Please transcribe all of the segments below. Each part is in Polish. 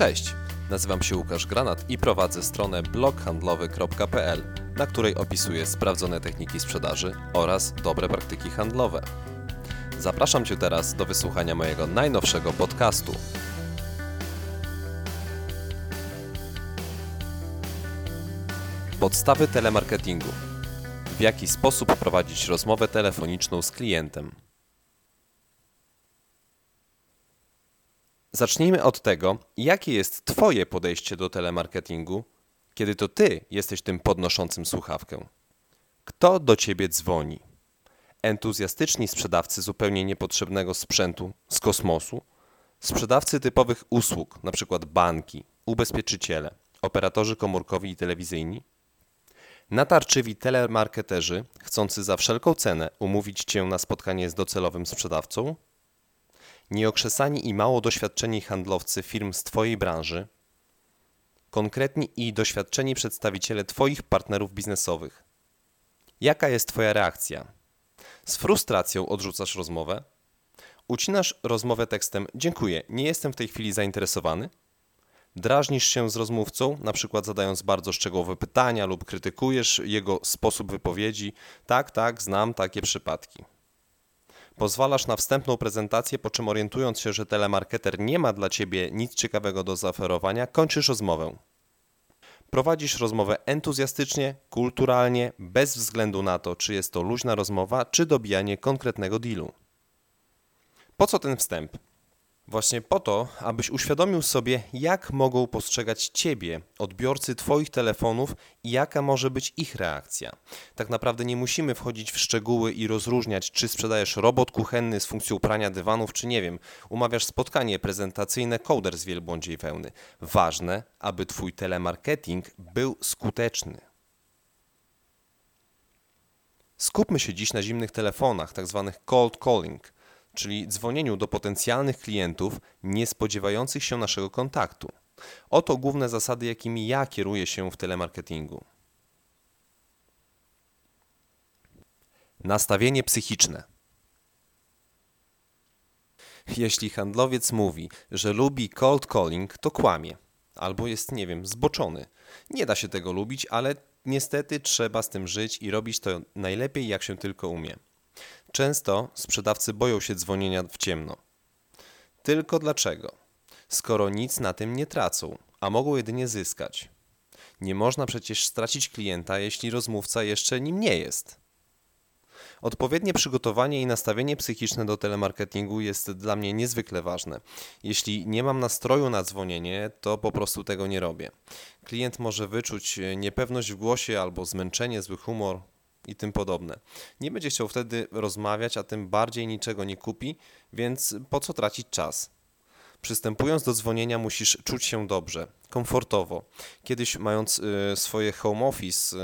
Cześć, nazywam się Łukasz Granat i prowadzę stronę bloghandlowy.pl, na której opisuję sprawdzone techniki sprzedaży oraz dobre praktyki handlowe. Zapraszam Cię teraz do wysłuchania mojego najnowszego podcastu. Podstawy telemarketingu. W jaki sposób prowadzić rozmowę telefoniczną z klientem? Zacznijmy od tego, jakie jest Twoje podejście do telemarketingu, kiedy to Ty jesteś tym podnoszącym słuchawkę. Kto do Ciebie dzwoni? Entuzjastyczni sprzedawcy zupełnie niepotrzebnego sprzętu z kosmosu, sprzedawcy typowych usług, np. banki, ubezpieczyciele, operatorzy komórkowi i telewizyjni, natarczywi telemarketerzy chcący za wszelką cenę umówić Cię na spotkanie z docelowym sprzedawcą – nieokrzesani i mało doświadczeni handlowcy firm z Twojej branży, konkretni i doświadczeni przedstawiciele Twoich partnerów biznesowych. Jaka jest Twoja reakcja? Z frustracją odrzucasz rozmowę? Ucinasz rozmowę tekstem Dziękuję, nie jestem w tej chwili zainteresowany? Drażnisz się z rozmówcą, na przykład zadając bardzo szczegółowe pytania lub krytykujesz jego sposób wypowiedzi. Tak, tak, znam takie przypadki. Pozwalasz na wstępną prezentację, po czym orientując się, że telemarketer nie ma dla Ciebie nic ciekawego do zaoferowania, kończysz rozmowę. Prowadzisz rozmowę entuzjastycznie, kulturalnie, bez względu na to, czy jest to luźna rozmowa, czy dobijanie konkretnego dealu. Po co ten wstęp? Właśnie po to, abyś uświadomił sobie, jak mogą postrzegać Ciebie odbiorcy Twoich telefonów i jaka może być ich reakcja. Tak naprawdę nie musimy wchodzić w szczegóły i rozróżniać, czy sprzedajesz robot kuchenny z funkcją prania dywanów, czy nie wiem, umawiasz spotkanie prezentacyjne kołder z wielbłądziej wełny. Ważne, aby Twój telemarketing był skuteczny. Skupmy się dziś na zimnych telefonach, tzw. Tak cold calling – czyli dzwonieniu do potencjalnych klientów niespodziewających się naszego kontaktu. Oto główne zasady, jakimi ja kieruję się w telemarketingu. Nastawienie psychiczne. Jeśli handlowiec mówi, że lubi cold calling, to kłamie. Albo jest, nie wiem, zboczony. Nie da się tego lubić, ale niestety trzeba z tym żyć i robić to najlepiej, jak się tylko umie. Często sprzedawcy boją się dzwonienia w ciemno. Tylko dlaczego? Skoro nic na tym nie tracą, a mogą jedynie zyskać. Nie można przecież stracić klienta, jeśli rozmówca jeszcze nim nie jest. Odpowiednie przygotowanie i nastawienie psychiczne do telemarketingu jest dla mnie niezwykle ważne. Jeśli nie mam nastroju na dzwonienie, to po prostu tego nie robię. Klient może wyczuć niepewność w głosie albo zmęczenie, zły humor, i tym podobne. Nie będzie chciał wtedy rozmawiać, a tym bardziej niczego nie kupi, więc po co tracić czas? Przystępując do dzwonienia musisz czuć się dobrze, komfortowo. Kiedyś mając y, swoje home office,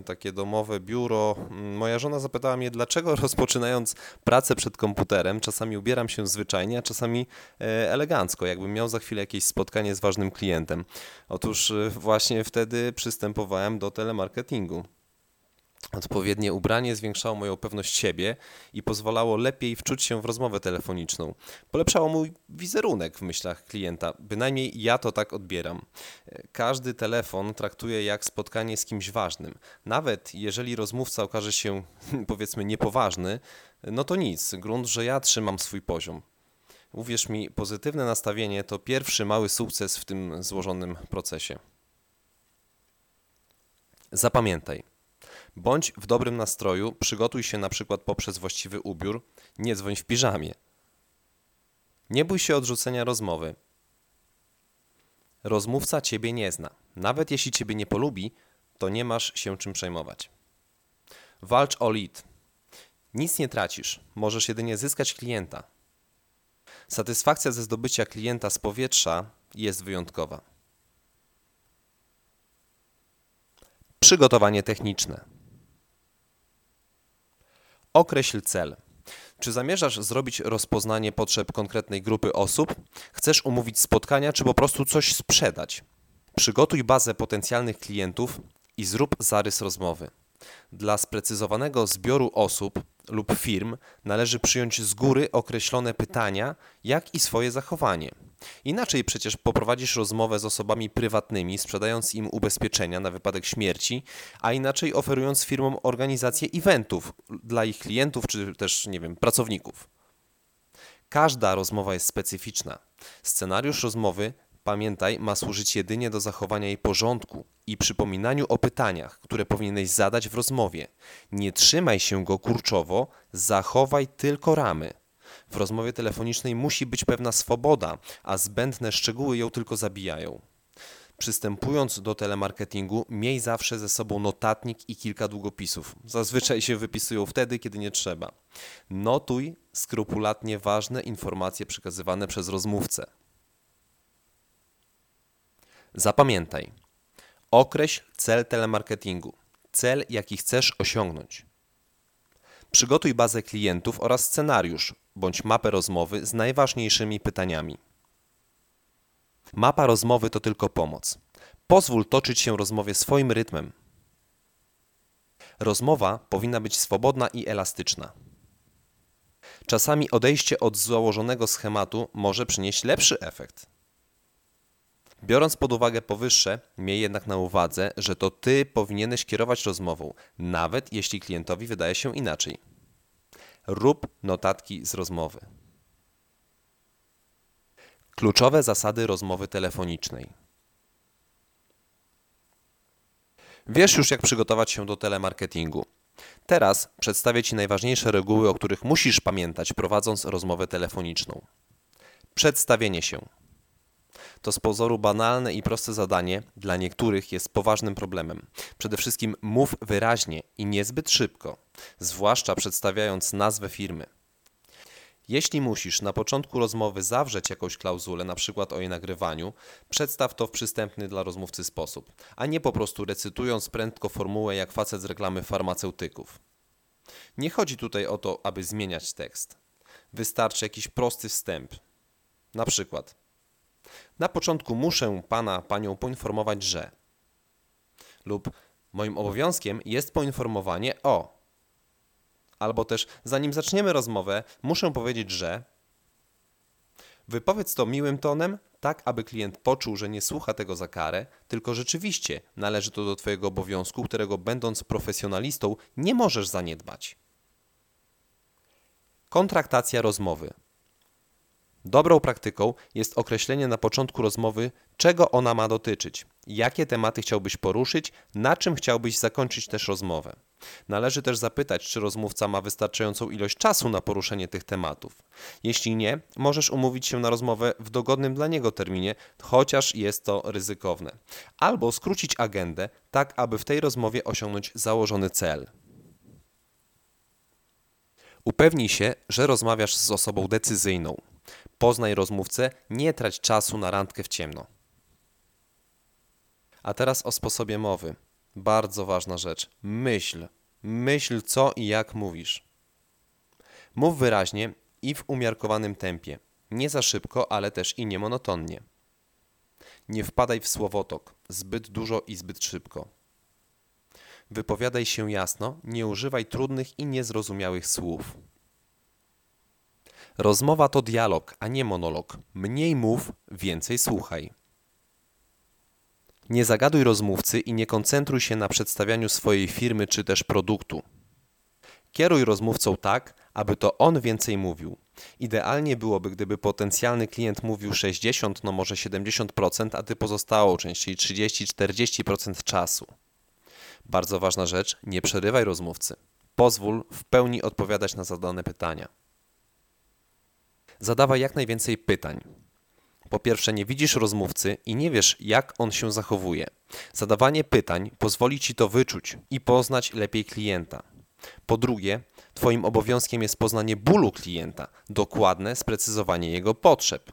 y, takie domowe biuro, y, moja żona zapytała mnie, dlaczego rozpoczynając pracę przed komputerem, czasami ubieram się zwyczajnie, a czasami y, elegancko, jakbym miał za chwilę jakieś spotkanie z ważnym klientem. Otóż właśnie wtedy przystępowałem do telemarketingu. Odpowiednie ubranie zwiększało moją pewność siebie i pozwalało lepiej wczuć się w rozmowę telefoniczną. Polepszało mój wizerunek w myślach klienta, bynajmniej ja to tak odbieram. Każdy telefon traktuję jak spotkanie z kimś ważnym. Nawet jeżeli rozmówca okaże się powiedzmy niepoważny, no to nic, grunt, że ja trzymam swój poziom. Uwierz mi, pozytywne nastawienie to pierwszy mały sukces w tym złożonym procesie. Zapamiętaj – Bądź w dobrym nastroju, przygotuj się na przykład poprzez właściwy ubiór, nie dzwoń w piżamie. Nie bój się odrzucenia rozmowy. Rozmówca ciebie nie zna. Nawet jeśli ciebie nie polubi, to nie masz się czym przejmować. Walcz o lead. Nic nie tracisz, możesz jedynie zyskać klienta. Satysfakcja ze zdobycia klienta z powietrza jest wyjątkowa. Przygotowanie techniczne. Określ cel. Czy zamierzasz zrobić rozpoznanie potrzeb konkretnej grupy osób? Chcesz umówić spotkania, czy po prostu coś sprzedać? Przygotuj bazę potencjalnych klientów i zrób zarys rozmowy. Dla sprecyzowanego zbioru osób lub firm należy przyjąć z góry określone pytania, jak i swoje zachowanie. Inaczej przecież poprowadzisz rozmowę z osobami prywatnymi, sprzedając im ubezpieczenia na wypadek śmierci, a inaczej oferując firmom organizację eventów dla ich klientów czy też, nie wiem, pracowników. Każda rozmowa jest specyficzna. Scenariusz rozmowy, pamiętaj, ma służyć jedynie do zachowania jej porządku i przypominaniu o pytaniach, które powinieneś zadać w rozmowie. Nie trzymaj się go kurczowo, zachowaj tylko ramy. W rozmowie telefonicznej musi być pewna swoboda, a zbędne szczegóły ją tylko zabijają. Przystępując do telemarketingu, miej zawsze ze sobą notatnik i kilka długopisów. Zazwyczaj się wypisują wtedy, kiedy nie trzeba. Notuj skrupulatnie ważne informacje przekazywane przez rozmówcę. Zapamiętaj. Określ cel telemarketingu. Cel, jaki chcesz osiągnąć. Przygotuj bazę klientów oraz scenariusz bądź mapę rozmowy z najważniejszymi pytaniami. Mapa rozmowy to tylko pomoc. Pozwól toczyć się rozmowie swoim rytmem. Rozmowa powinna być swobodna i elastyczna. Czasami odejście od założonego schematu może przynieść lepszy efekt. Biorąc pod uwagę powyższe, miej jednak na uwadze, że to ty powinieneś kierować rozmową, nawet jeśli klientowi wydaje się inaczej. Rób notatki z rozmowy. Kluczowe zasady rozmowy telefonicznej. Wiesz już, jak przygotować się do telemarketingu. Teraz przedstawię Ci najważniejsze reguły, o których musisz pamiętać, prowadząc rozmowę telefoniczną. Przedstawienie się. To z pozoru banalne i proste zadanie dla niektórych jest poważnym problemem. Przede wszystkim mów wyraźnie i niezbyt szybko, zwłaszcza przedstawiając nazwę firmy. Jeśli musisz na początku rozmowy zawrzeć jakąś klauzulę, na przykład o jej nagrywaniu, przedstaw to w przystępny dla rozmówcy sposób, a nie po prostu recytując prędko formułę jak facet z reklamy farmaceutyków. Nie chodzi tutaj o to, aby zmieniać tekst. Wystarczy jakiś prosty wstęp. Na przykład na początku muszę pana, panią poinformować, że lub moim obowiązkiem jest poinformowanie o. Albo też zanim zaczniemy rozmowę, muszę powiedzieć, że Wypowiedz to miłym tonem, tak aby klient poczuł, że nie słucha tego za karę, tylko rzeczywiście należy to do Twojego obowiązku, którego będąc profesjonalistą nie możesz zaniedbać. Kontraktacja rozmowy. Dobrą praktyką jest określenie na początku rozmowy, czego ona ma dotyczyć, jakie tematy chciałbyś poruszyć, na czym chciałbyś zakończyć też rozmowę. Należy też zapytać, czy rozmówca ma wystarczającą ilość czasu na poruszenie tych tematów. Jeśli nie, możesz umówić się na rozmowę w dogodnym dla niego terminie, chociaż jest to ryzykowne. Albo skrócić agendę, tak aby w tej rozmowie osiągnąć założony cel. Upewnij się, że rozmawiasz z osobą decyzyjną. Poznaj rozmówcę, nie trać czasu na randkę w ciemno. A teraz o sposobie mowy. Bardzo ważna rzecz. Myśl. Myśl, co i jak mówisz. Mów wyraźnie i w umiarkowanym tempie. Nie za szybko, ale też i nie monotonnie. Nie wpadaj w słowotok, zbyt dużo i zbyt szybko. Wypowiadaj się jasno, nie używaj trudnych i niezrozumiałych słów. Rozmowa to dialog, a nie monolog. Mniej mów, więcej słuchaj. Nie zagaduj rozmówcy i nie koncentruj się na przedstawianiu swojej firmy czy też produktu. Kieruj rozmówcą tak, aby to on więcej mówił. Idealnie byłoby, gdyby potencjalny klient mówił 60, no może 70%, a ty pozostałą część, czyli 30-40% czasu. Bardzo ważna rzecz, nie przerywaj rozmówcy. Pozwól w pełni odpowiadać na zadane pytania. Zadawaj jak najwięcej pytań. Po pierwsze, nie widzisz rozmówcy i nie wiesz, jak on się zachowuje. Zadawanie pytań pozwoli ci to wyczuć i poznać lepiej klienta. Po drugie, Twoim obowiązkiem jest poznanie bólu klienta, dokładne sprecyzowanie jego potrzeb.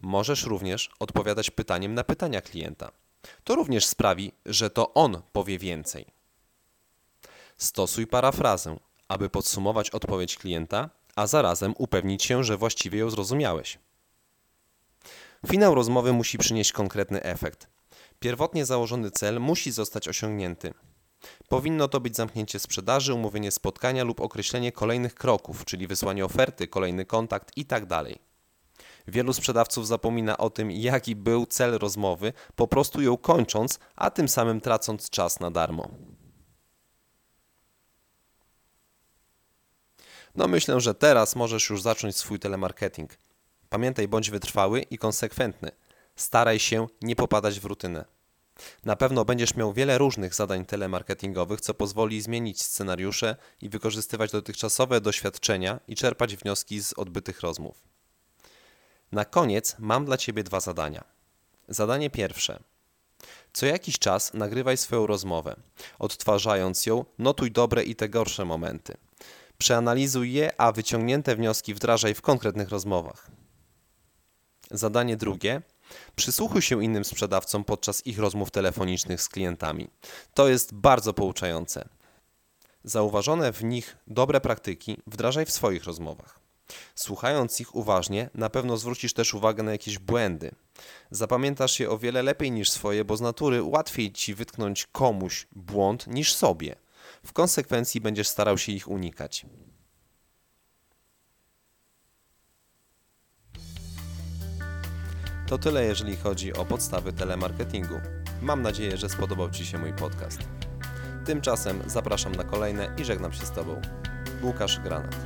Możesz również odpowiadać pytaniem na pytania klienta. To również sprawi, że to on powie więcej. Stosuj parafrazę, aby podsumować odpowiedź klienta a zarazem upewnić się, że właściwie ją zrozumiałeś. Finał rozmowy musi przynieść konkretny efekt. Pierwotnie założony cel musi zostać osiągnięty. Powinno to być zamknięcie sprzedaży, umówienie spotkania lub określenie kolejnych kroków, czyli wysłanie oferty, kolejny kontakt itd. Tak Wielu sprzedawców zapomina o tym, jaki był cel rozmowy, po prostu ją kończąc, a tym samym tracąc czas na darmo. No myślę, że teraz możesz już zacząć swój telemarketing. Pamiętaj, bądź wytrwały i konsekwentny. Staraj się nie popadać w rutynę. Na pewno będziesz miał wiele różnych zadań telemarketingowych, co pozwoli zmienić scenariusze i wykorzystywać dotychczasowe doświadczenia i czerpać wnioski z odbytych rozmów. Na koniec mam dla Ciebie dwa zadania. Zadanie pierwsze. Co jakiś czas nagrywaj swoją rozmowę. Odtwarzając ją, notuj dobre i te gorsze momenty. Przeanalizuj je, a wyciągnięte wnioski wdrażaj w konkretnych rozmowach. Zadanie drugie. Przysłuchuj się innym sprzedawcom podczas ich rozmów telefonicznych z klientami. To jest bardzo pouczające. Zauważone w nich dobre praktyki wdrażaj w swoich rozmowach. Słuchając ich uważnie, na pewno zwrócisz też uwagę na jakieś błędy. Zapamiętasz je o wiele lepiej niż swoje, bo z natury łatwiej ci wytknąć komuś błąd niż sobie. W konsekwencji będziesz starał się ich unikać. To tyle, jeżeli chodzi o podstawy telemarketingu. Mam nadzieję, że spodobał Ci się mój podcast. Tymczasem zapraszam na kolejne i żegnam się z Tobą. Łukasz Granat.